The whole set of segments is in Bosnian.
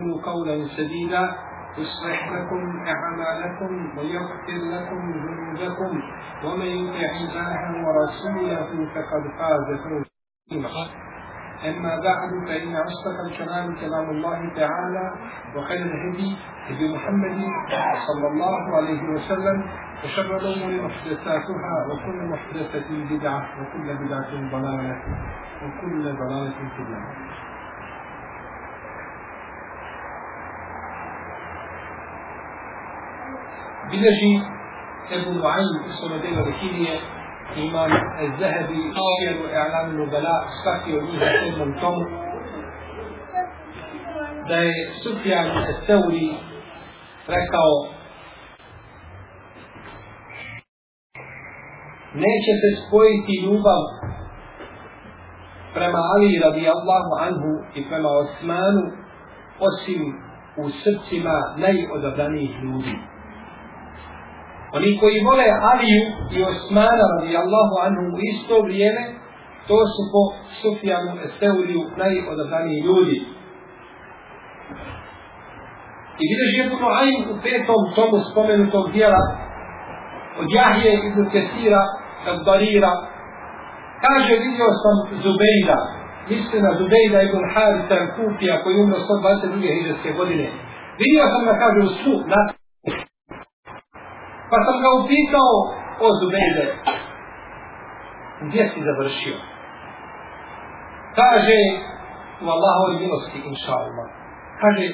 قولا سديدا يصلح لكم أعمالكم ويغفر لكم ذنوبكم ومن يطع الله ورسوله فقد فاز فوزا أما بعد فإن أصدق الكلام كلام الله تعالى وخير الهدي هدي محمد صلى الله عليه وسلم وشر الأمور محدثاتها وكل محدثة بدعة وكل بدعة ضلالة وكل ضلالة في النار. Bilježi Ebu Nu'aym u svome delu Rekirije imam Zahebi Šijeru E'lam Nubala svaki od njih u sedmom tomu da je Sufjan Eseuri rekao neće se spojiti ljubav prema Ali radi Allahu anhu i prema Osmanu osim u srcima najodabranijih ljudi. Oni koji vole Aliju i Osmana radi Allahu anhu u isto vrijeme, to su po Sufijanu Eseuriju najodabraniji ljudi. I vidiš je Ibn Ayn u petom tomu spomenutog dijela od Jahije ibn Kesira od Barira kaže vidio sam Zubejda misli na Zubejda ibn Harita Kufija koji umro 122. hiđarske godine vidio sam da kaže u svu na Pa sam ga upitao o Zubejde. Gdje si završio? Kaže, u Allahovoj milosti, inša Allah. Kaže,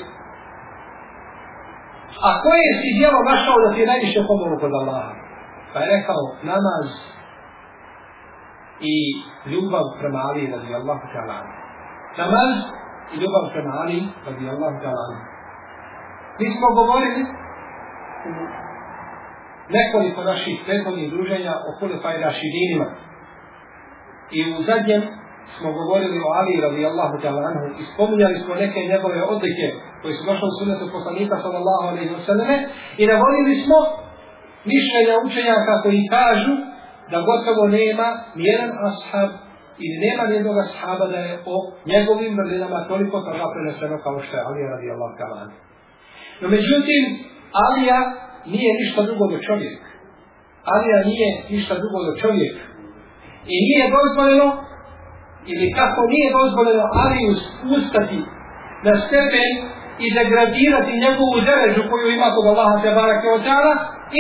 a koje si dijelo našao da ti je najviše pomogu kod Allaha? Pa je rekao, namaz i ljubav prema Ali radi Allahu ta'ala. Namaz i ljubav prema Ali radi Allahu ta'ala. Mi smo govorili u nekoliko naših prethodnih druženja o Hulefaj Rašidinima. I u zadnjem smo govorili o Ali radijallahu ta'ala anhu i spominjali smo neke njegove odlike koje su došle u sunnetu poslanika sallallahu alaihi wa sallame i navodili smo mišljenja učenjaka koji kažu da gotovo nema nijedan ashab ili nema nijednog ashaba da je o njegovim vrlinama toliko toga preneseno kao što je Ali radijallahu ta'ala anhu. No međutim, Alija nije ništa drugo do čovjek. Alija nije ništa drugo do čovjek. I nije dozvoljeno, ili kako nije dozvoljeno Aliju spustati na stepen i degradirati njegovu derežu koju ima kod Allaha te barake od dana,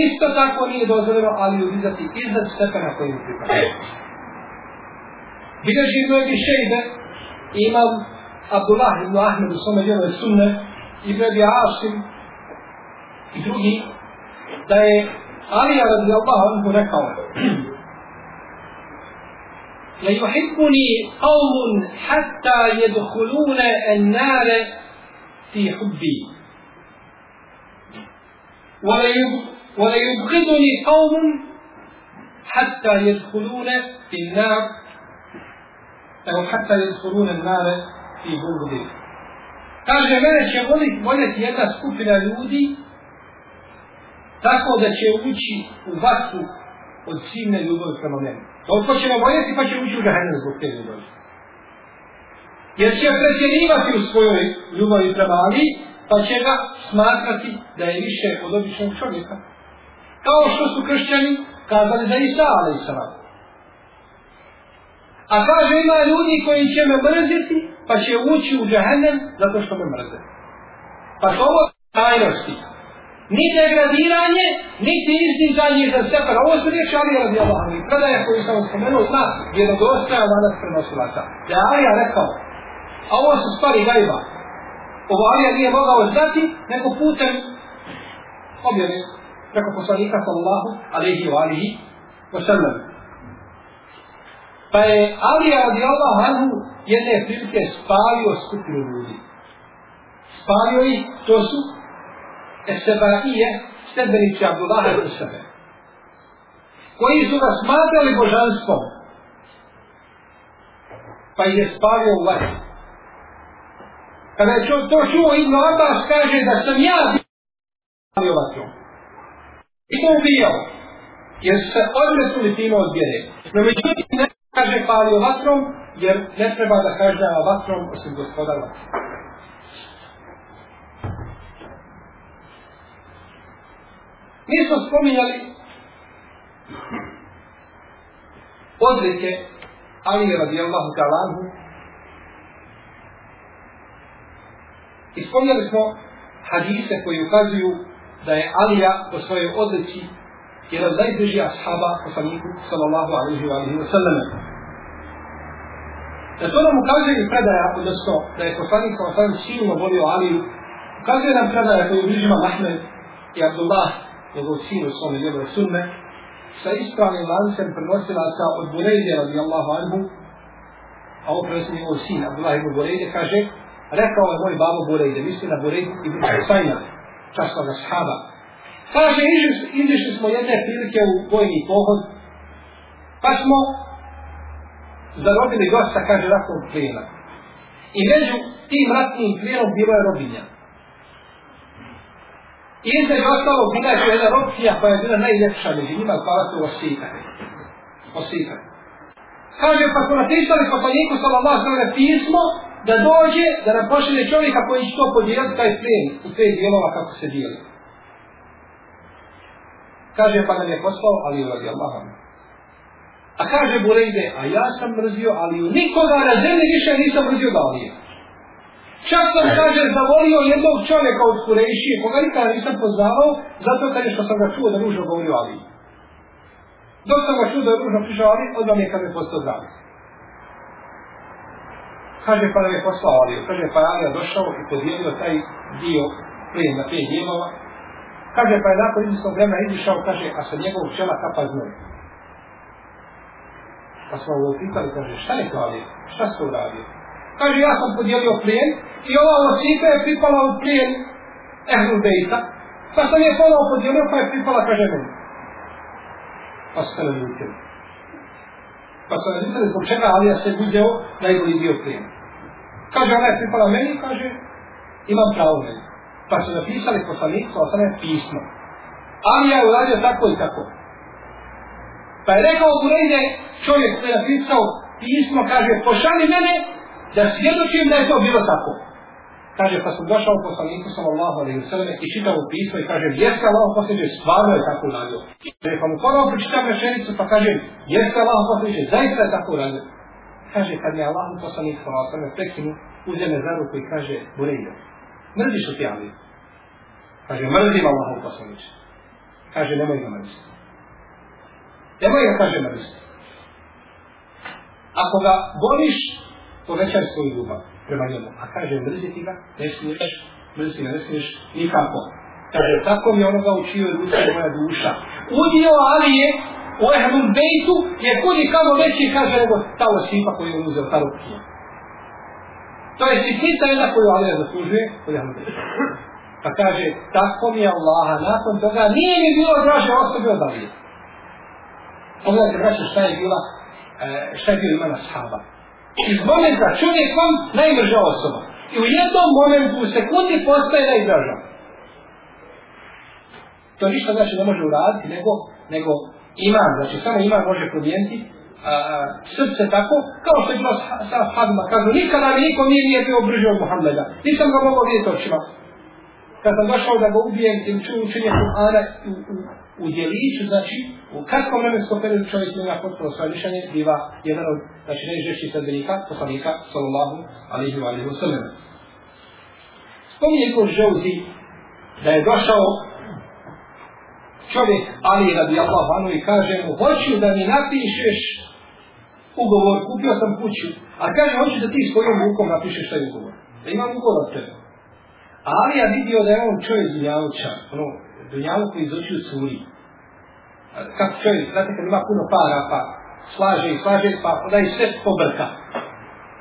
isto tako nije dozvoljeno Aliju vizati iznad stepena koju pripada. Bileži mnogi šejde, imam Abdullah ibn Ahmed u svome djelu sunne, i Bebi Asim, i drugi, da je Alija radi Allah anhu rekao La yuhibbuni qawmun hatta yadkhuluna an-nar fi hubbi ولا يبغضني قوم حتى يدخلون في النار أو حتى يدخلون النار في بغضي. Kaže, mene će voljeti jedna skupina ljudi tako da će ući u vatru od silne ljubavi prema meni. Toliko će me voljeti pa će ući u žahennem zbog te ljubavi. Jer će pretjerivati u svojoj ljubavi prema Ali, pa će ga smatrati da je više od običnog čovjeka. Kao što su kršćani kazali za Isa, ali i. A kaže ima ljudi koji će me mrziti, pa će ući u džahennem zato što me mrze. Pa to ovo tajnosti ni degradiranje, niti izdizanje za sebe. Ovo su riječi Ali radi Allah. I predaje koju sam spomenuo zna vjerodostaja danas prenosilaca. Da je Alija rekao, a ovo su stvari gajba. Ovo Alija nije mogao znati, nego putem objave preko poslanika sallallahu alaihi wa alihi wa sallam. Pa je Alija radi Allah anhu jedne prilike spavio skupinu ljudi. Spavio ih, to su Esebaije, stebenici Abdullaha i sebe. Koji su ga smatrali božanstvom. Pa je spavio u vatru. Kada je to čuo Ibn Abbas kaže da sam ja bio vatru. I to ubijao. Jer se odmetili time od vjere. No međutim ne kaže palio vatrom, jer ne treba da kaže vatrom osim gospoda vatrom. Mi smo spominjali odlike Ali radijallahu talanhu i spominjali smo hadise koji ukazuju da je Alija po svojoj odlici jedan najbliži ashaba poslaniku sallallahu alaihi wa alaihi wa sallam. Da to nam ukazuje i predaja, odnosno da je poslanik sallallahu alaihi wa sallam silno volio Aliju, ukazuje nam predaja koju bližima Mahmed i Abdullah, njegov sin u svome njegove sunne, sa ispravnim lancem prenosila sa od Burejde radijallahu anhu, a on prenosi njegov sin, Abdullah ibn Burejde, kaže, rekao je moj babo Burejde, misli na Burejde ibn Sajna, častnog ashaba, Kaže, izišli smo jedne prilike u vojni pohod, pa smo zarobili gosta, kaže, ratnog plijena. I među tim ratnim plijenom bilo je robinja. I između ostalo bila je jedna opcija koja je bila najljepša među njima, koja se osikane. Osikane. Kaže, pa smo napisali poslaniku sallallahu sallam pismo, da dođe, da nam pošalje čovjeka koji će to podijeliti taj plen, u pet dijelova kako se dijeli. Kaže, pa nam je poslao Ali radi Allah. A kaže Burejde, a ja sam mrzio Aliju. Nikoga na zemlji više nisam mrzio da Aliju. Čak sam, kaže, zavolio jednog čovjeka od Kurejšije, koga nikada nisam poznavao, zato kad je što sam ga čuo da ružno govorio Ali. Dok sam ga čuo da je ružno prišao Ali, odmah mi je kad me postao zdravi. Kaže, pa nam je poslao Ali. Kaže, pa Alija došao i podijelio taj dio plijen na pet dijelova, Kaže, pa je nakon izvrstvog vremena izišao, kaže, a sa njegovog čela kapa znoj. Pa smo ga upitali, kaže, šta je to ali? Šta se uradio? Kaže, ja sam podijelio plijen i ova osipa je pripala u plijen Ehlu Bejta, pa sam je ponovo podijelio, pa je pripala, kaže, meni. Pa se ne ljutili. Pa se ne ljutili, zbog čega Alija se uzeo najbolji dio plijena. Kaže, ona je pripala meni, kaže, imam pravo meni pa su napisali poslanicu o je pismo. Ali ja je uradio tako i tako. Pa je rekao Burejde, čovjek koji je napisao pismo, kaže, pošali mene da svjedočim da je to bilo tako. Kaže, pa sam došao u poslaniku sallallahu alaihi wa sallam i čitao u pismo i kaže, jeste Allah posljeđe, stvarno je tako uradio. Kaže, pa mu ponovno pročitam rečenicu pa kaže, jeste Allah posljeđe, zaista je tako uradio. Kaže, kad mi je Allah poslanik sallallahu alaihi wa sallam prekinu, uzeme za ruku i kaže, Burejde, Mrziš li ti Ali? Kaže, mrzim Allahov poslaniče. Kaže, nemoj ga mrziti. Nemoj ga, kaže, mrziti. Ako ga voliš, povećaj svoju ljubav prema njemu. A kaže, mrziti ga, ne smiješ, mrziti ga, ne smiješ nikako. Kaže, tako mi onoga učio je ono duša moja duša. Udio Ali je u Ehlul Bejtu je kudi kamo veći, kaže, nego ta osipa koju je uzeo, ta rukija. To je sitnica jedna koju Alija zaslužuje, koju je Pa kaže, tako mi je Allaha, nakon toga nije mi bilo draže osobe od Alije. Pogledajte, braće, šta je bila, e, šta je bio imana sahaba. Iz momenta čovjek vam najmrža osoba. I u jednom momentu, u sekundi, postaje najdraža. To ništa znači ne može uraditi, nego, nego ima, znači samo ima može promijeniti a, srce tako, kao što je bilo sa Hadma, kažu, nikada mi niko nije nije bio brže od Muhammeda, nisam ga mogao vidjeti očima. Kad sam došao da ga ubijem tim ču učenje Kur'ana u, u, u djeliću, znači, u kratkom vremenskom periodu čovjek ima potpuno svoje mišljenje, biva jedan od, znači, najžešćih sredbenika, poslanika, sallallahu alihi wa alihi wa sallam. Spominje kod žeuzi da je došao čovjek Ali radi Allah vanu i kaže mu, hoću da mi napišeš ugovor, kupio sam kuću, a kaže, hoću da ti svojom rukom napišeš taj ugovor. Da imam ugovor od tebe. Ali ja vidio da je on čovjek dunjavuća, ono, dunjavu koji iz očiju curi. Kako čovjek, znate kad ima puno para, pa slaže i slaže, pa da i sve pobrka.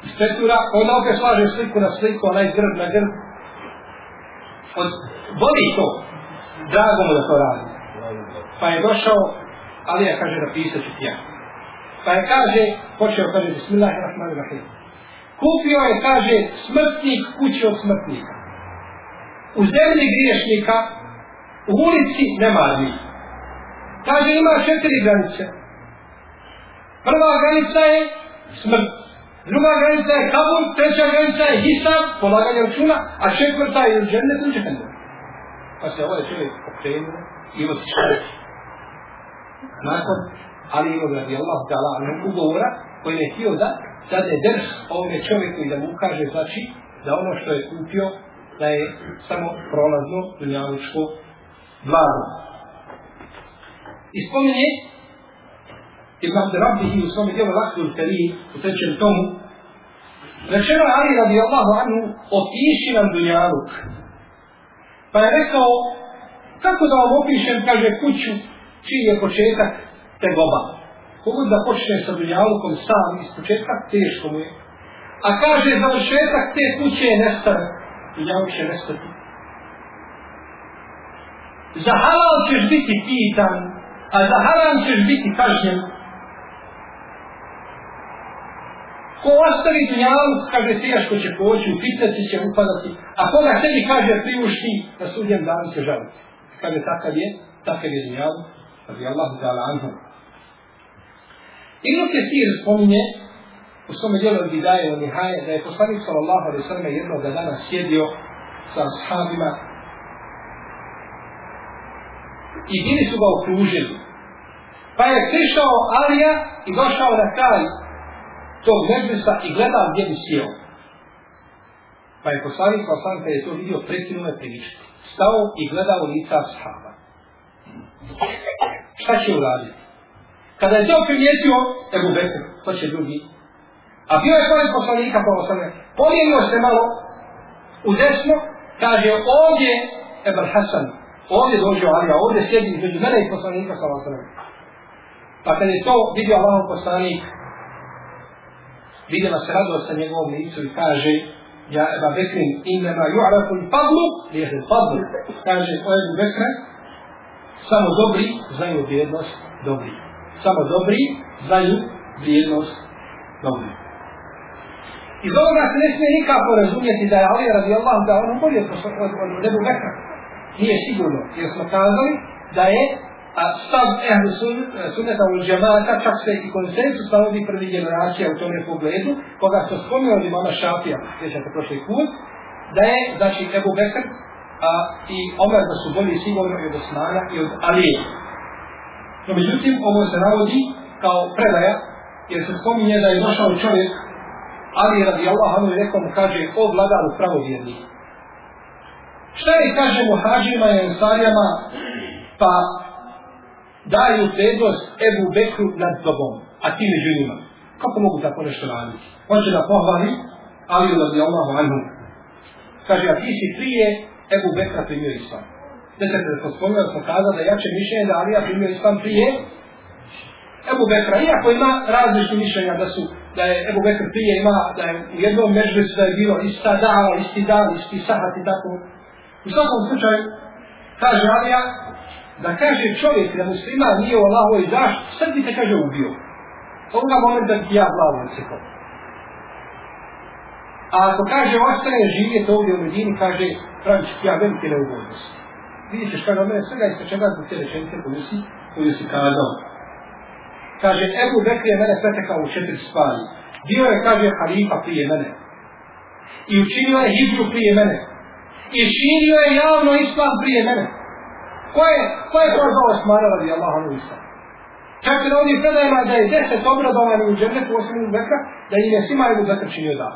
Iz petura, onda opet slaže sliku na sliku, onaj grb na grb. Od, voli to. Drago mu da to radi. Pa je došao, ali ja kaže, napisat ću ti ja. Pa je kaže, počeo kaže, bismillahirrahmanirrahim. Kupio je, kaže, smrtnik kuće od smrtnika. U zemlji griješnika, u ulici nemarni. Kaže, ima četiri granice. Prva granica je smrt. Druga granica je kabur, treća granica je hisab, polaganje računa, a četvrta je džennet u džennet. Pa se ovaj čovjek okrenuo i otišao. Nakon Ali ibn radi Allah dala nam ugovora koji je htio da dade drž ovome čovjeku i da mu ukaže znači da ono što je kupio da je samo prolazno dunjavučko blago. I spominje Ibn Abderabihi u svome djelu Lakul Karim u trećem tomu Rečeno je Ali radi Allahu anhu opiši nam dunjaluk. Pa je rekao kako da vam opišem, kaže kuću čiji je početak te goba. Kogod da počne sa dunjalukom sam iz početka, teško mu je. A kaže završetak te kuće je nestane. Dunjaluk će nestati. Za halal ćeš biti pitan, a za haram ćeš biti kažnjen. Ko ostavi dunjalu, kaže teško će poći, u fitnesi će upadati, a koga sebi kaže priušti, na sudjem danu se žaliti. Kaže takav je, takav je dunjalu, radi Allahu ta'ala anhu. Ibn Kesir spominje u svome dijelu Bidaje u Nihaje da je poslanik sallallahu alaihi sallam jednog dana sjedio sa ashabima i bili su ga okružili. Pa je prišao Alija i došao na kraj tog medvisa i gledao gdje bi sjeo. Pa je poslanik sallallahu alaihi sallam je to vidio prekinuo je pričati. Stao i gledao lica ashaba. Šta će uraditi? Kada je to primijetio Ebu Bekr, to će drugi. A bio je pored poslanika pa po osnovne. Pomijenio se malo u desno, kaže ovdje Ebu Hasan, ovdje dođe Alija, ovdje sjedi između mene i poslanika sa osnovne. Pa kad je to vidio Allah poslanik, vidjela se radost sa njegovom licu i kaže, ja Eba Bekrin, inema ju'arafu i padlu, lijete padlu. Kaže, o Ebu Bekra, samo dobri znaju vrijednost dobri samo dobri znaju vrijednost dobri. Iz ovoga se ne smije nikako razumjeti da je Ali radi Allah da on umolio od, od, od Rebu Bekra. Nije sigurno, jer smo kazali da je a stav ehlu sun, e, sunneta u džemata, čak se i konsensus stavovi prvi generacija u tome pogledu, koga se spomnio od imama Šafija, sjećate prošli put, da je, znači, Ebu Bekr a, i Omer da su bolji sigurno i od Osmana i od Alije. No međutim, ovo se navodi kao predaja, jer se spominje da je došao čovjek, ali radi Allah, ono je rekao mu kaže, o vladaru pravovjerni. Šta je, kaže muhađima i ensarijama, pa daju prednost Ebu Bekru nad tobom, a ti među njima. Kako mogu tako nešto raditi? On će da pohvali, ali radi Allah, anhu. Kaže, a ti si prije Ebu Bekra primio islam. Desete da smo da smo kazali da jače mišljenje da Alija primio islam prije Ebu Bekra. Iako ima različite mišljenja da su, da je Ebu Bekr prije ima, da je u jednom međusu da je bilo ista dava, isti dan, isti sahat i tako. U svakom slučaju, kaže Alija, da kaže čovjek da muslima nije u Allahovoj zašt, sad bi te kaže ubio. Pa Ovoga momenta ti ja glavu odsekao. A ako kaže ostane živjeti ovdje u Medini, kaže, praviš, ja velike neugodnosti vidite ćeš kada mene ono, svega isto čega zbog te rečenice koju si, koju si kazao. Kaže, Ebu Bekr je mene pretekao u četiri stvari. Bio je, kaže, halifa prije mene. I učinio je hijđu prije mene. I činio je javno islam prije mene. Ko je, ko je prozvao Osmana radi Allahom u islam? Čak i na ovdje predajima da je deset obradovani u džernetu osim Ebu Bekra, da im je svima Ebu Bekr činio da.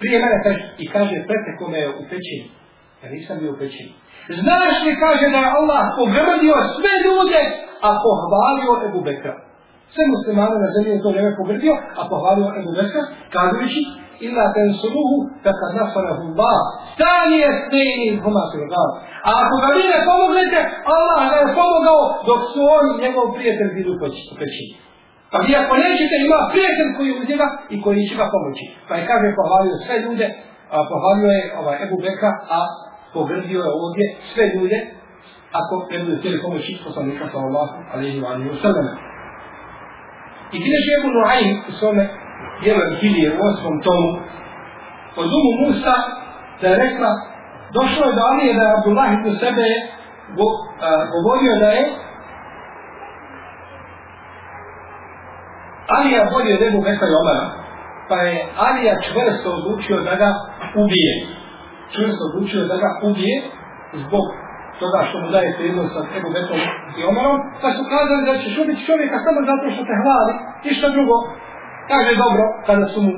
Prije mene kaže, i kaže, preteko me je u pećini. Ja nisam bio u pećini. Znaš li kaže da je Allah pogrdio sve ljude, a pohvalio Ebu Bekra. Sve muslimane na zemlji je to vreme pogrdio, a pohvalio Ebu Bekra, kazujući, illa ten suluhu, kada nasarahu Allah, stani je stini huma se. A ako ga vi ne pomognete, Allah ga je pomogao dok su oni njegov prijatelj bili u pećini. Pa vi ako nećete, ima prijatelj koji uz njega i koji će ga pomoći. Pa je kaže pohvalio sve ljude, a pohvalio je ovaj Ebu Bekra, a pogrdio je ovdje sve ljude, ako ne bude htjeli pomoći poslanika sa alaihi wa alaihi wa sallam. I ti neće Ebu Nuhaim u svome dijelu Hilije u osmom tomu, od umu Musa, da je rekla, došlo je do Alije da je Abdullah ibn sebe govorio da je Alija bolje od Ebu Bekra i Omara, pa je Alija čvrsto odlučio da ga ubije čvrsto odlučio da ga ubije zbog toga što mu daje prednost sa Ebu Bekom i Omerom, pa su kazali da ćeš ubiti čovjeka samo zato što te hvali, ništa drugo. Kaže dobro, kada su mu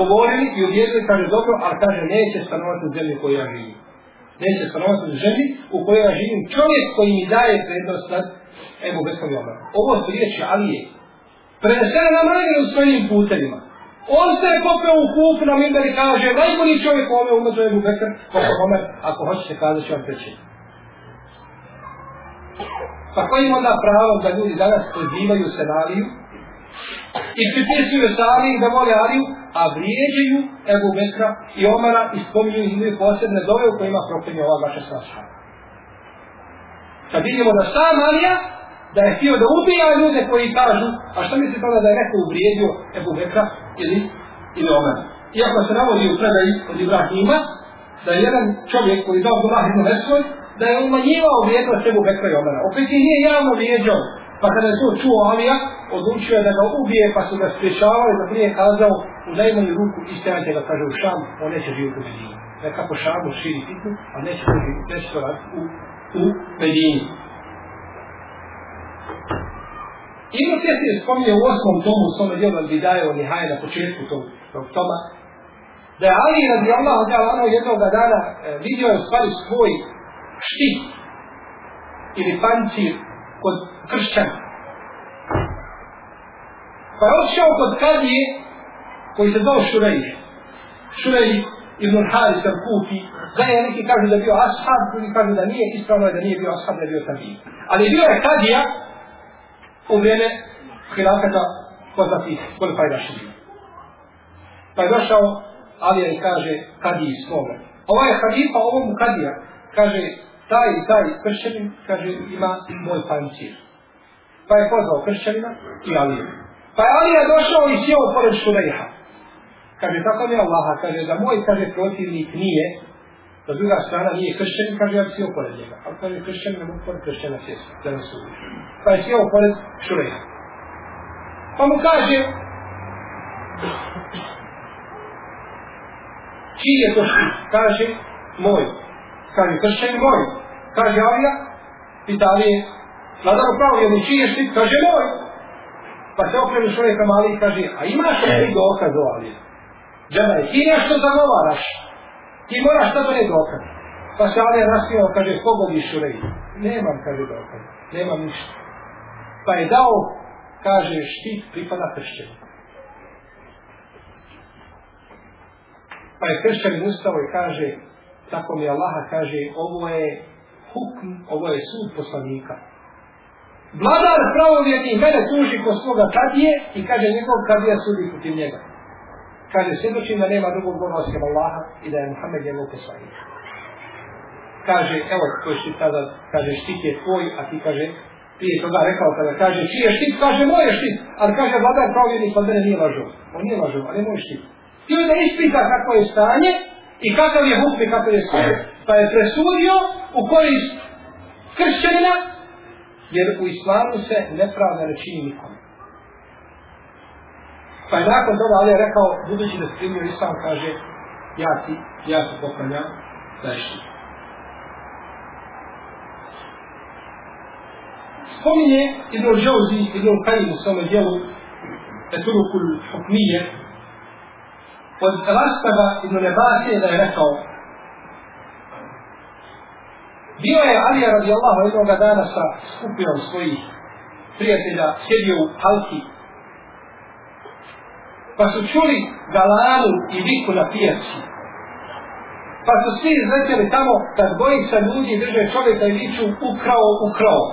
govorili i uvjerili, kaže dobro, ali kaže neće stanovati u zemlji koju ja živim. Neće stanovati u zemlji u kojoj ja živim čovjek koji mi daje prednost nad Ebu Bekom i Omerom. Ovo su riječi Alije. Prenesene na mnogim svojim putevima. On se je popeo u kupu na Mimber i kaže, najbolji čovjek u ove umetu Ebu Bekr, pa Omer, ako hoćete kazat ću vam preći. Pa kojim onda pravo da ljudi danas pozivaju se na Aliju i pripisuju se Aliju da vole Aliju, a vrijeđaju Ebu Bekra i Omara i spominju ih imaju posebne dove u kojima proklinje ova vaša sva Kad pa vidimo da sam Alija, da je htio da ubija ljude koji kažu, a što misli tada da je neko uvrijedio Ebu Bekra ili, ili Omer. Iako se navodi u predaji od Ibrahima, da je jedan čovjek koji dao Abdullah ibn Vesvoj, da je umanjivao vrijednost Ebu Bekra i Omera. Opet je nije javno vrijeđao. Pa kada je to čuo Alija, odlučio je da ga ubije, pa su ga spriječavali, da prije kazao u najmanju ruku istajate ga, kaže u Šam, on neće živjeti u Medinu. Neka po Šamu širi fitnu, a neće to neće to raditi u, u Medinu. Ibn Kesir spominje u osmom tomu u svome djelu Al-Bidaje od Nihaje na početku tog, tog toma, da je Ali radi Allah od ono jednog dana e, vidio je u stvari svoj štit ili pancir kod kršćana. Pa je odšao kod kadije koji se zove Šurej. Šurej ibn Haris al-Kufi, da je neki kažu da je bio ashab, drugi kažu da nije, ispravno je da nije bio ashab, da je bio kadija. Ali bio je kadija u vrijeme hilafeta poznatih Kulfajda Širina. Pa je došao Alija i kaže kadiji svome. Ovaj halifa, ovom kadija, kaže taj i taj kršćanin, kaže, ima moj pancir. Pa je pozvao kršćanina i Alija. Pa je Alija došao i sjeo pored Šurejha. Kaže, tako mi Allaha, kaže, da moj, kaže, protivnik nije, da druga strana nije kršćanin, kaže, ja bi sjeo pored njega. Ali kaže, kršćanin ne mogu pored kršćana sjesti, da ne su Pa je sjeo pored Šurejha. Pa mu kaže, čiji je to štit? Kaže, moj. Kaže, kršćanin moj. Kaže Alija, pita Alije, vladar upravo jednu čiji je štit? Kaže, moj. Pa se okrenu čovjeka mali i kaže, a imaš li ti dokaz o Alije? Džana je, ti nešto zagovaraš. Ti moraš da ne dokaz. Pa se Ali rasio, kaže, pogodi šurej. Nemam, kaže dokaz. Nemam ništa. Pa je dao, kaže, štit pripada kršćanu. Pa je kršćanin ustao i kaže, tako mi Allaha kaže, ovo je hukm, ovo je sud poslanika. Vladar pravovjetni mene tuži kod svoga kadije i kaže njegov kadija sudi protiv njega. Kaže, svjedočim da nema drugog Boga osim Allaha i da je Muhammed njegov poslanik. Kaže, evo koji štit tada, kaže, štit je tvoj, a ti kaže, prije toga rekao kada kaže, čiji je štit, kaže, moj je štit, ali kaže, vladar pravovjetni pa mene nije lažo. On nije lažo, ali moj štit. Ti da ispita kako je stanje i kakav je hukm i kakav je stanje. Pa je presudio u korist kršćanina, jer u islamu se nepravda ne čini nikom. Pa je nakon toga Ali je rekao, budući da primio islam, kaže, ja ti, ja se poklanjam, zašto. Spominje Ibn Džauzi, Ibn Kajim u svome dijelu, Eturukul Hukmije, od Rastava Ibn Nebasije da je rekao, Bio je Alija radijallahu jednog dana sa skupinom svojih prijatelja, sjedio u halki. Pa su čuli galanu i viku na pijaci. Pa su svi izletjeli tamo kad bojica ljudi drže čovjeka i viču ukrao, ukrao.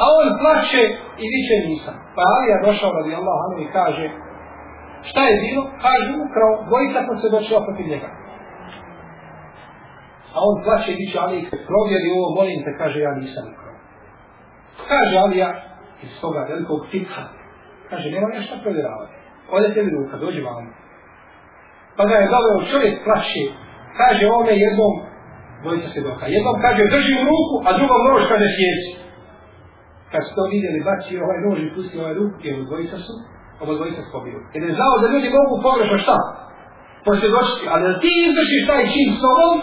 A on plaće i viče nisam. Pa Alija došao radi Allah anu i kaže šta je bilo? Kaže ukrao, bojica sam se došla protiv njega. A on plaće i biće Ali, provjeri ovo, molim te, kaže, ja nisam ukrao. Kaže Alija, iz toga velikog tipha, kaže, nema nešto provjeravati. Ode tebi ruka, dođi vam. Pa ga je zaveo čovjek plaši. kaže ovome jednom, dvojica se doka, jednom kaže, drži u ruku, a drugom nož kaže sjeći. Kad su to vidjeli, baci ovaj nož i pusti ovaj ruku, jer dvojica su, ovo dvojica su pobili. Jer je znao da ljudi mogu pogrešno šta? Posvjedočiti, ali da ti izvršiš taj čin s ovom,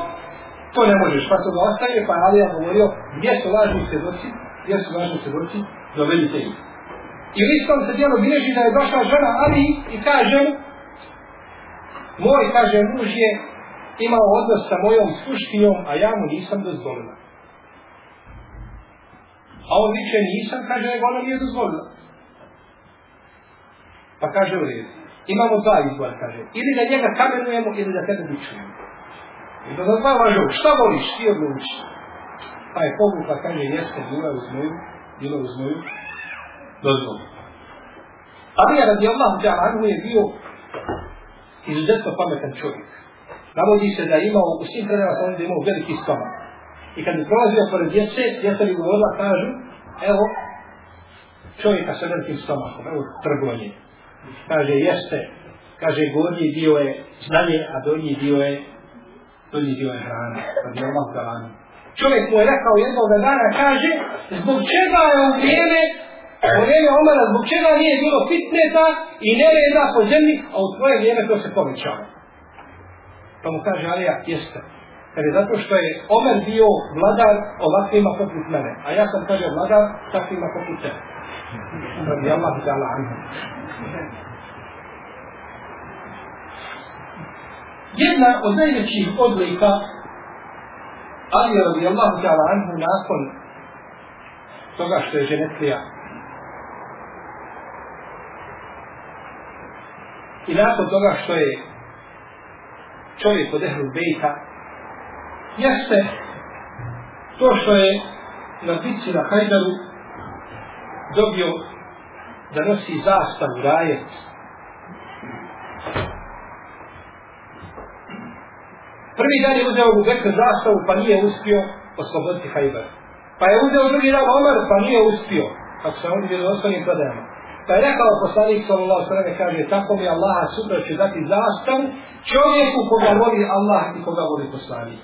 To ne možeš, pa to ga ostaje, pa Ali je govorio, gdje su lažni svjedoci, gdje su lažni svjedoci, dovedite ih. I u istom se dijelu bilježi da je došla žena Ali i kaže mu, moj, kaže, muž je imao odnos sa mojom sluštinjom, a ja mu nisam dozvolila. A on viče nisam, kaže, nego ona nije dozvolila. Pa kaže u redu. Imamo dva izbora, kaže. Ili da njega kamenujemo, ili da tebe bičujemo. I da za dva važu, šta voliš, ti odlučiš. Pa je povukla, kaže, jeste, bila uz moju, bila uz moju dozvolu. Abija radi Allahu ta'ala Anhu je bio izuzetno pametan čovjek. Navodi se da je imao, u svim predama sam da imao veliki stomak. I kad je prolazio pored djece, djeca li govorila, kažu, evo, čovjeka sa velikim stomakom, evo, trgovanje. Kaže, jeste, kaže, gornji dio je znanje, a donji dio je, donji dio je hrana, radi Allah galani. Čovjek mu je rekao jednog dana, kaže, zbog čega je u vrijeme, u vrijeme Omara, zbog čega nije bilo fitneta i nereda po zemlji, a u svoje vrijeme to se povećava. Pa mu kaže, Alija, jeste, Jer je zato što je Omer bio vladar ovakvima poput mene. A ja sam kaže vladar takvima poput tebe. Radi Allah da Allah Jedna od najvećih odlika Ali radi Allah ta'ala anhu nakon toga što je ženetlija i nakon toga što je čovjek od ehlu bejta jeste to što je na bitci na Hajdaru dobio da nosi zastavu rajec. Prvi dan je uzeo u Bekr zastavu pa nije uspio osloboditi Hajber. Pa je uzeo drugi dan Omar pa nije uspio. Kako se oni bili osnovnim prodajama. Pa je rekao poslanik sallallahu sallam kaže tako mi Allah sutra će dati zastavu čovjeku koga voli Allah i koga voli poslanik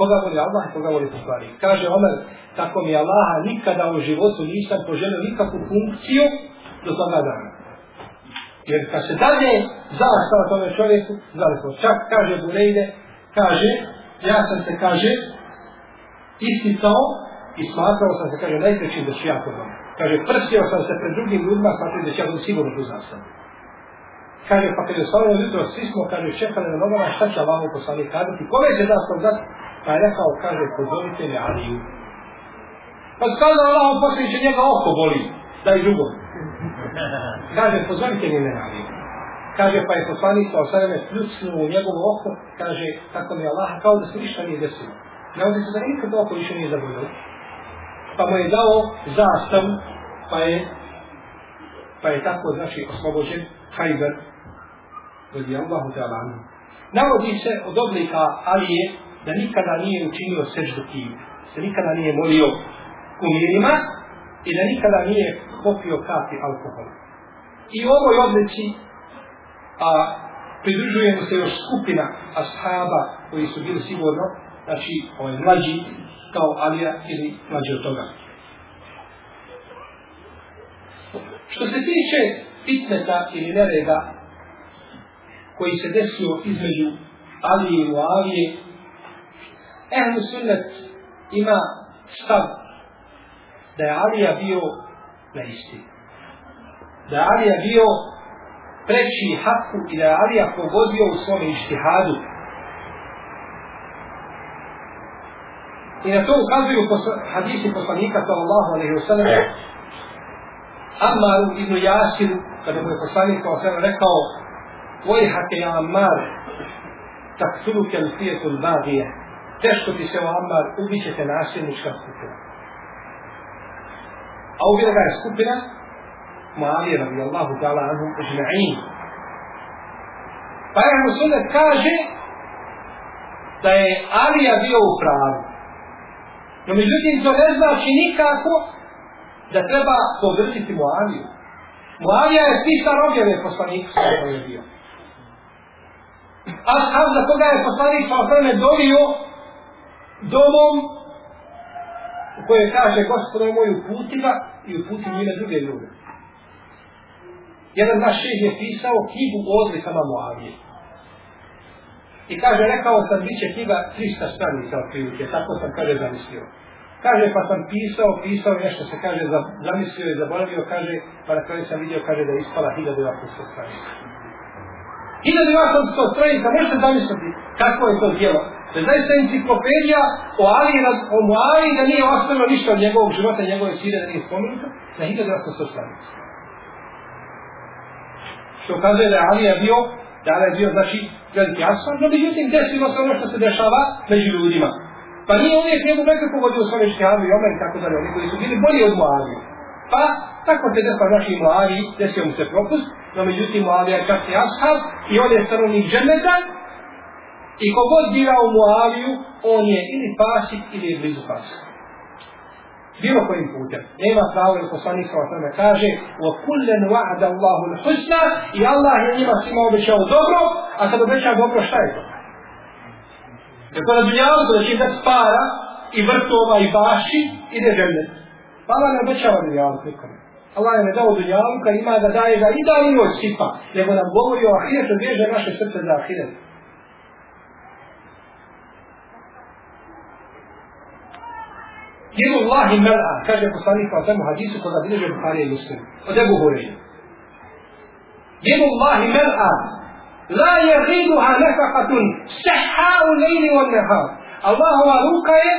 koga voli Allah i koga voli poslanik. Kaže Omer, tako mi Allaha nikada u životu nisam poželio nikakvu funkciju do toga dana. Jer kad se dalje zastava tome čovjeku, znali smo, čak kaže Burejde, kaže, ja sam se, kaže, isticao i smatrao sam se, kaže, najprećim da ću ja to doma. Kaže, prstio sam se pred drugim ljudima, smatrao da ja dom sigurno tu zastavu. Kaže, pa kad je stavljeno jutro, svi smo, kaže, čekali na nogama, šta će Allah poslanik kazati, kome će zastav dati, Pa je rekao, kaže, pozovite mi Aliju. Pa skazao Allah, on će njega oko boli, da je drugo. Kaže, pozovite mi me Aliju. Kaže, pa je poslanik sa osvrame pljucnuo u njegovo oko, kaže, tako mi Allah, kao da se ništa nije desilo. Ne ovdje se da nikad oko više nije zaboljeno. Pa mu je dao zastav, pa je, pa je tako, znači, oslobođen Hajber, radi Allahu ta'ala. Navodi se od oblika Alije, da nikada nije učinio seždu kivu, se nikada nije molio kumirima i da nikada nije popio kapi alkohola. I u ovoj odlici a, pridružujemo se još skupina ashaba koji su bili sigurno, znači ovaj mlađi kao Alija ili mlađi od toga. Što se tiče fitneta ili nereda koji se desio između Alije i Muavije, Ehlu sunnet ima stav da je Alija bio na isti. Da je Alija bio preći haku i da je Alija pogodio u svome ištihadu. I na to ukazuju posla, hadisi poslanika sallallahu alaihi wa sallam Ammaru ibn Yasiru kada mu je poslanik sallallahu rekao Vojhake ja Ammar taksuluke l-fijetul bagije teško ti se o Ammar, ubit ćete nasilnička skupina. A ubila ga je skupina Muavije radi Allahu ta'ala anhu ajma'in. Pa je Musullet kaže da je Alija bio u pravu. No međutim to ne znači nikako da treba podržiti Muaviju. Muavija je pisar objave poslanika sa je bio. A za koga je poslanik sa osvrame dovio domom u kojoj kaže gospodo moj uputi ga i uputi njime druge ljude. Jedan naš šeh je pisao knjigu o odlikama Moavije. I kaže, rekao sam, bit će knjiga 300 stranica od prilike, tako sam, kaže, zamislio. Kaže, pa sam pisao, pisao nešto se kaže, zamislio i zaboravio, kaže, pa na kraju sam vidio, kaže, da je ispala 1800 stranica. 1800 stranica, možete zamisliti kako je to djelo. Da je zaista enciklopedija o Ali, o Muali, da nije ostalo ništa od njegovog života, njegove sire, da nije spomenuto, na 1800 stranica. Što kaže da je Alija bio, Dala je bio, znači, veliki asfan, no međutim, desilo se ono što se dešava među ljudima. Pa nije uvijek njegov nekako pogodio svoje škehavi i omer i tako dalje, oni koji su bili bolji od Muavije. Pa, tako se desilo naši Muaviji, desio mu se propust, no međutim Muavija je časni i ashab i on je stanovnik džemeta i kogod bira u Muaviju, on je ili pasik ili je blizu pasika Bilo kojim putem. Nema pravo ili poslanik sa osvrme kaže وَكُلَّنْ وَعَدَ اللَّهُ الْحُسْنَ i Allah je njima svima obećao dobro, a kad obeća dobro, šta je to? Jer to na dunjavu, da će dati para i vrtova i baši, ide žemlje. Pa Allah ne obećava dunjavu nikome. Allah je ne dao dunjavu, kad ima da daje ga i da i njoj sipa, nego nam govori o ahiretu, bježe naše srce za ahiretu. Jedu Allahi mel'a, kaže poslanik kao temu hadisu koga bilježe Bukhari i Muslim. Od Ebu Hureyre. Jedu Allahi mel'a, la je riduha nefakatun, seha u lejni od neha. Allahova ruka je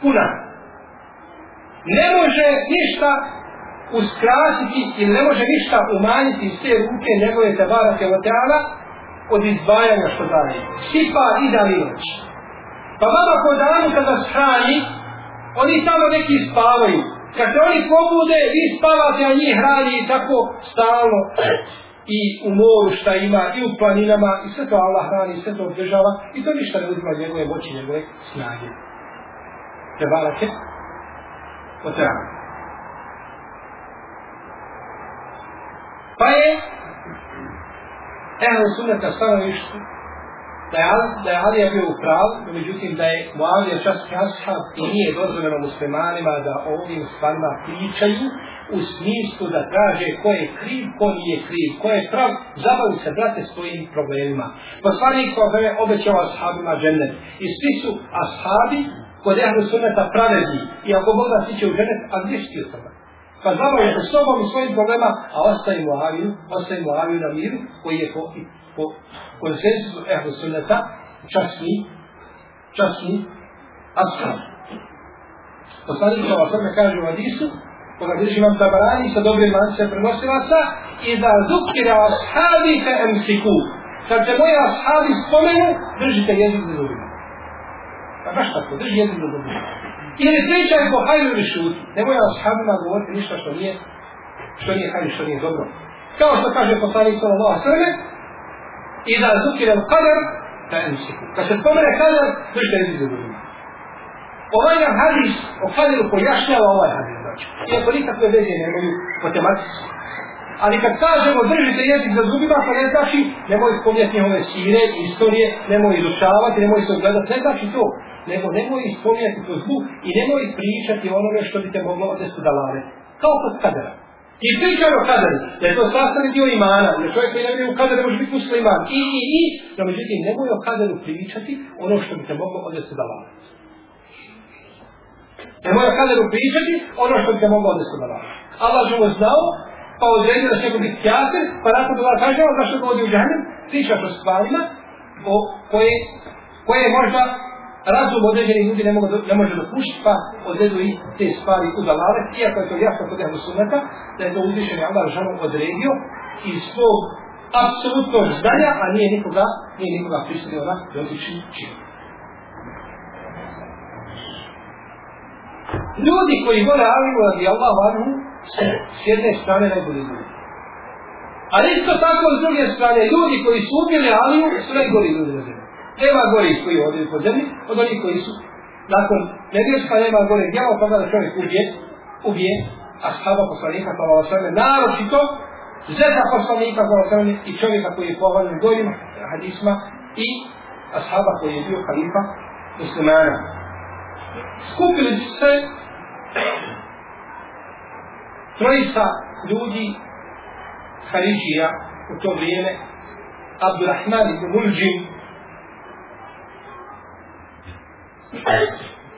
puna. Ne može ništa uskrasiti ili ne može ništa umanjiti iz te ruke njegove tabarake od teala od izdvajanja što daje. Sipa i da noć. Pa vama ko danu kada strani, oni samo neki spavaju. Kad se oni pobude, vi spavate, a njih hrani i tako stalno. I u moru šta ima, i u planinama, i sve to Allah hrani, sve to održava, i to ništa ne uzima njegove moći, njegove snage. Te barake, o treba. Pa je, evo sunneta stanovištu, da je, da je Alija bio u pravu, međutim da je Muavija čas ashab i nije dozvoljeno muslimanima da o ovim stvarima pričaju u smislu da traže ko je kriv, ko nije kriv, ko je prav, zabavi se brate svojim problemima. Poslanik ko je obećao ashabima džennet. I svi su ashabi kod ehlu sunneta pravedni. I ako Bog da siće u džennet, a gdje si Pa znamo je sa sobom i svojim problema, a ostaje Muaviju, ostaje Muaviju na miru koji je po, po konsensusu ehlu sunneta časni, časni ashab. Poslanik sa osrme kaže u Hadisu, koga vidiš imam tabarani sa dobrim lance prenosilaca, i da zukira ashabi ka emsiku. Kad se moji ashabi spomenu, držite jezik za zubima. Pa baš tako, drži jezik za zubima. Ili pričaj po hajru ili šuti. Nemoj ashabima govoriti ništa što nije, što nije hajru, što nije dobro. Kao što kaže poslanik sallallahu sallam, i da zukira u kadar, da emsiku. Kad se spomene kadar, držite jezik za zubima. Ovaj nam hadis o kadiru pojašnjava ovaj hadis. Znači. Iako nikakve veze nemaju matematici. Ali kad kažemo držite jezik za zubima, to ne znači nemoj spomnjati njehove sire, istorije, nemoj izučavati, nemoj se ogledati, ne znači to. Nego nemoj spomnjati to zlu i nemoj pričati onome što bi te moglo odnesu da lave. Kao kod kadera. I pričaj o kaderu, da je to sastavni dio imana, da čovjek koji ne vidi u kaderu može biti musliman. I, i, i, no međutim, nemoj o kaderu pričati ono što bi te moglo odnesu da Nemoj Ne kaderu pričati ono što bi te moglo odnesu na vas. Allah živo znao, pa odredio da će biti kjater, pa nakon toga kaže, zašto ga odi u džahnem, pričaš o stvarima o koje, koje možda razum određenih ljudi ne, mogu, ne može dopušiti, pa odredu i te stvari u dalale, iako je to jasno kod jednog sunneta, da je to uzvišen Allah žanu odredio iz svog apsolutnog znanja, a nije nikoga, nije nikoga prisilio na dotični čin. Ljudi koji vole Aliju radi Allah vanhu, se s jedne strane najbolji ljudi. Ali isto tako s druge strane, ljudi koji su ubili Aliju, su najbolji ljudi na zemlji. Nema gori koji odaju po zemlji, od onih koji su nakon nevjerska nema gore djela, pa da čovjek ubije, ubije ashaba poslanika, pa ovo sveme, naročito, zeta poslanika, pa ovo i čovjeka koji je pohvaljen gorim hadisma, i ashaba koji je bio kalifa muslimana. Skupili se trojica ljudi Haridžija u to vrijeme Abdurrahman ibn Muljim,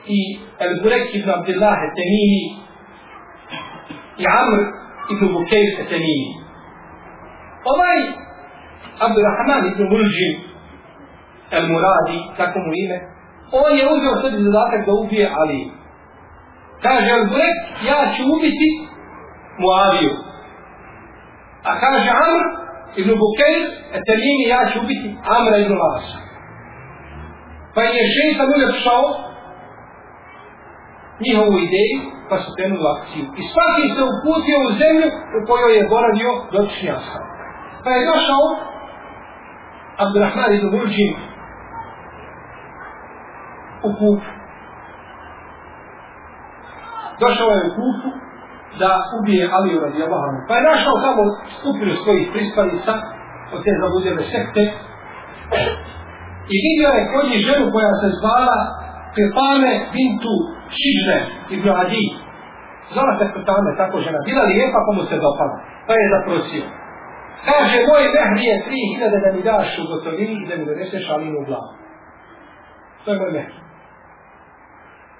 i El Burek ibn Abdullah Temini i Amr ibn Bukejr Temini. Ovaj Abdurrahman ibn Mulđim El Muradi, tako mu ime, on je uzeo sebi zadatak da ubije Ali. Kaže El Burek, ja ću ubiti Muaviju. A kaže Amr ibn Bukejr Temini, ja ću ubiti Amra ibn Lasa. Pa je šeitan uljepšao njihovu ideju, pa su krenuli akciju. I svaki se uputio u zemlju u kojoj je boravio dotični ashab. Pa je došao Abdurrahman ibn Burđin u kupu. Došao je u kupu da ubije Aliju radi Allahanu. Pa je našao tamo skupinu svojih prispalica od te zabudjene sekte i vidio je kod njih ženu koja se zvala Pepame bintu Šižne i Bradi. Zvala se Pepame, tako žena. Bila lijepa pa mu se dopala. Pa je zaprosio. Kaže, moj mehri je tri hiljade da mi daš u gotovini i da mi doneseš alinu u glavu. To je moj mehri.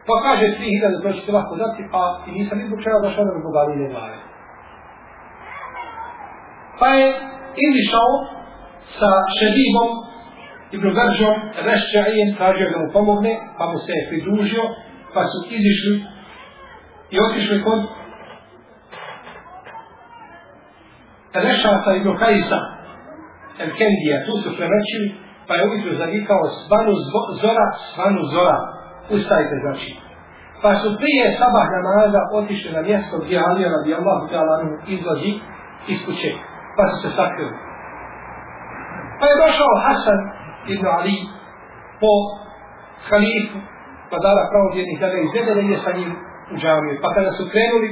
Pa kaže, tri hiljade to ćete lahko dati, pa i nisam izbog čega došao da mi zbog aline glave. Pa je izišao sa šedibom Ibn Garžom, Rešćajijem, tražio da mu pomogne, pa mu se je pridružio, pa su izišli i otišli kod Rešata Ibn Kajsa, Elkendija, tu su prenoćili, pa je ujutro zavikao svanu zora, svanu zora, ustajte znači. Pa su prije sabah namaza otišli na mjesto gdje Alija radi Allahu ta'ala izlazi iz kuće, pa su se sakrili. Pa je došao Hasan ibn Ali po halifu pa dala pravovjernih da ga izvede da ide sa njim u džamiju. Pa kada su krenuli,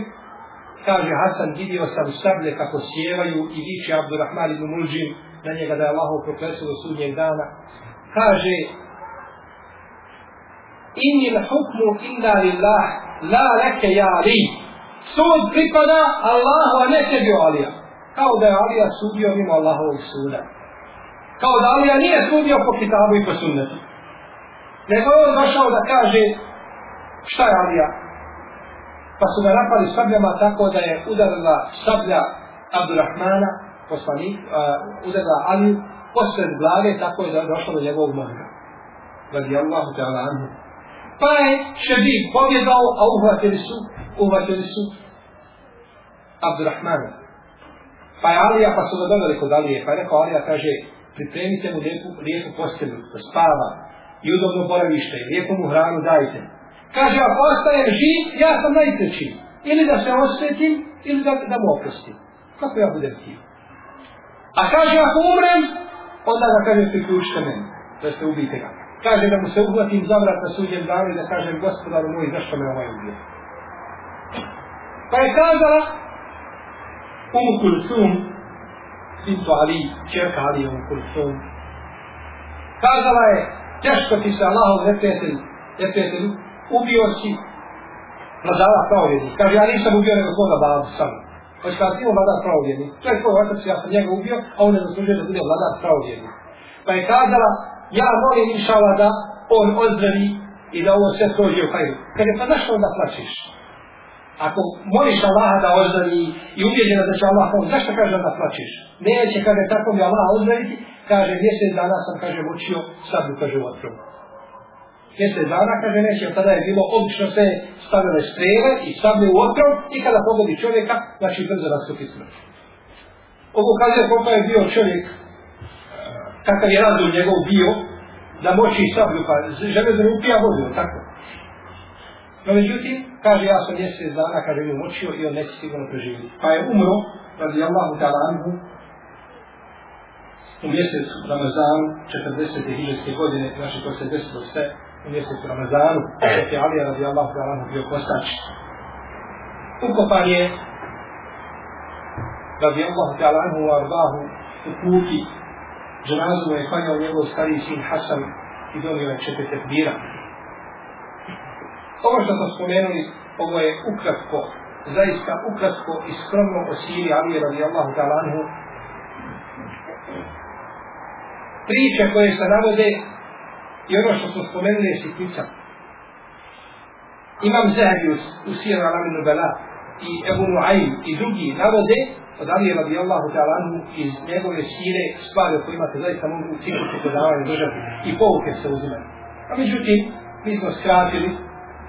kaže Hasan, vidio sam sablje kako sjevaju i viče Abdurrahman ibn Mulđim na njega da je Allah proklesu do sudnjeg dana. Kaže, Inni l'hukmu hukmu lillah, la reke ja Ali. Sud pripada Allahu, a ne tebi Alija. Kao da je Alija sudio mimo Allahovog suda kao da Alija nije sudio po kitabu i po sunnetu. Nego je on došao da kaže šta je Alija. Pa su ga napali sabljama tako da je udarila sablja Abdurrahmana, poslanik, uh, udarila Aliju, posred glave, tako je došlo do njegovog mozga. Radi Allahu ta'ala anhu. Pa je šebi pobjedao, a uhvatili su, uhvatili su Abdurrahmana. Pa je Alija, pa su ga doveli kod Alije, pa je rekao Alija, kaže, pripremite mu lijepu, lijepu postelju, da spava i udobno boravište, lijepu mu hranu dajte. Kaže, ako ostajem živ, ja sam najteći. Ili da se osvetim, ili da, da mu oprostim. Kako ja budem ti? A kaže, ako umrem, onda da kaže, priključite meni, da ste ubite ga. Kaže da mu se uhvatim za vrat na suđem danu i da kažem, gospodaru moj, zašto me ovaj ubio? Pa je kazala, Umu Kulsum, Bintu Ali, čerka Ali u Kulsum. Kazala je, teško ti se Allahov neprijatelj, neprijatelj, ubio si vladara pravovjednik. Kaže, ja nisam ubio nego svoga babu sam. Hoće kada ti imao vladar pravovjednik, to je tvoj otac, ja sam njega ubio, a on ne zaslužuje da bude vladar pravovjednik. Pa je kazala, ja molim inšala da on ozdravi i da ovo sve prođe u hajru. Kaže, pa zašto onda plaćeš? Ako moliš Allaha da ozdravi i ubjeđena da će Allah pomoći, zašto kaže da plaćeš? Neće, kaže, tako mi Allah ozdraviti, kaže, mjesec dana sam, kaže, učio sablju, kaže, u vatru. Mjesec dana, kaže, neće, tada je bilo, obično se stavile strele i sablje u otrov i kada pogodi čovjeka, znači brzo nastupi smrt. Ovo kaže koliko je bio čovjek, kakav je razum njegov bio, da moći sablju, pa žele da upija vodu, tako. No međutim, kaže ja sam mjesec dana, kaže je mučio i on neće sigurno preživjeti. Pa je umro, radi Allahu ta'ala anhu, u mjesecu Ramazanu, 40. hiđarske godine, znači to se desilo sve u mjesecu Ramazanu, dok je Alija radi Allahu ta'ala bio postač. Ukopan je, radi Allahu talanhu, u Arbahu, u kuki, dženazu je klanjao njegov stariji sin Hasan i donio je četiri tekbira. Ovo što smo spomenuli, ovo je ukratko, zaista ukratko i skromno o Siri Ali radijallahu talanhu. Priče koje se navode i ono što smo spomenuli je sitnica. Imam Zahabius u Sira Alaminu Bela i Ebu Nuaim i drugi navode od Ali radijallahu ta'ala iz njegove sire stvari o kojima se zaista mogu u ciklusu predavanja držati i pouke se uzimaju. A međutim, mi smo skratili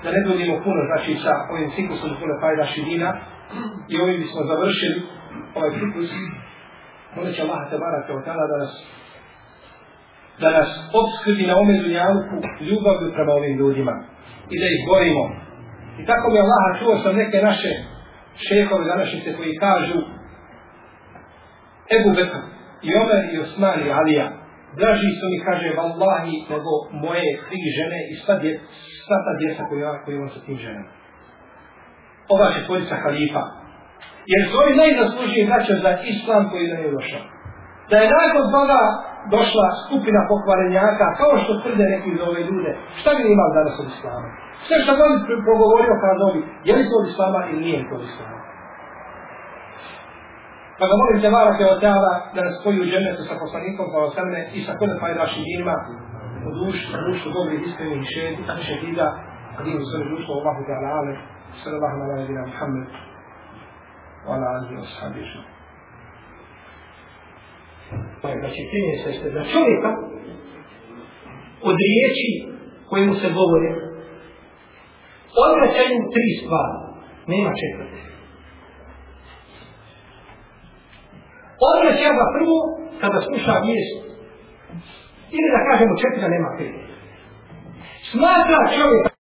da ne budemo puno znači sa ovim ciklusom puno fajda širina i ovim bismo završili ovaj ciklus. Molit će Allah tebara kao tada da nas da nas obskrbi na ome dunjavku ljubavlju prema ovim ljudima i da ih borimo. I tako mi Allah čuo sam neke naše šehove današnjice koji kažu Ebu Bekr i Omer i Osman i Alija draži su mi kaže vallahi nego moje tri žene i sva, dje, sva ta djeca koju, koju imam sa tim ženama. Ova će tvorica halifa. Jer su ovi najzaslužiji vraća za islam koji nam je došao. Da je nakon toga došla skupina pokvarenjaka, kao što tvrde neki za ove ljude, šta bi imali danas od islama? Sve što bi progovorio kao novi, je li to od islama ili nije to od islama? Pa ga molim te Mara Teotala da nas spoji u džennetu sa poslanikom pa osamne i sa kodem fajdaši dinima u dušu, u dušu dobrih iskrenih šehida, a dinu sve društvo Allahu Teala Ale, sallallahu ala nabina Muhammed, wa ala alihi wa sahbihi. Znači, primjer se ste za čovjeka od riječi koje mu se govore odvraćaju tri stvari. Nema četvrte. Odvraća ga prvo kada sluša vijest. Ili da kažemo četiri, nema pet. Smatra čovjek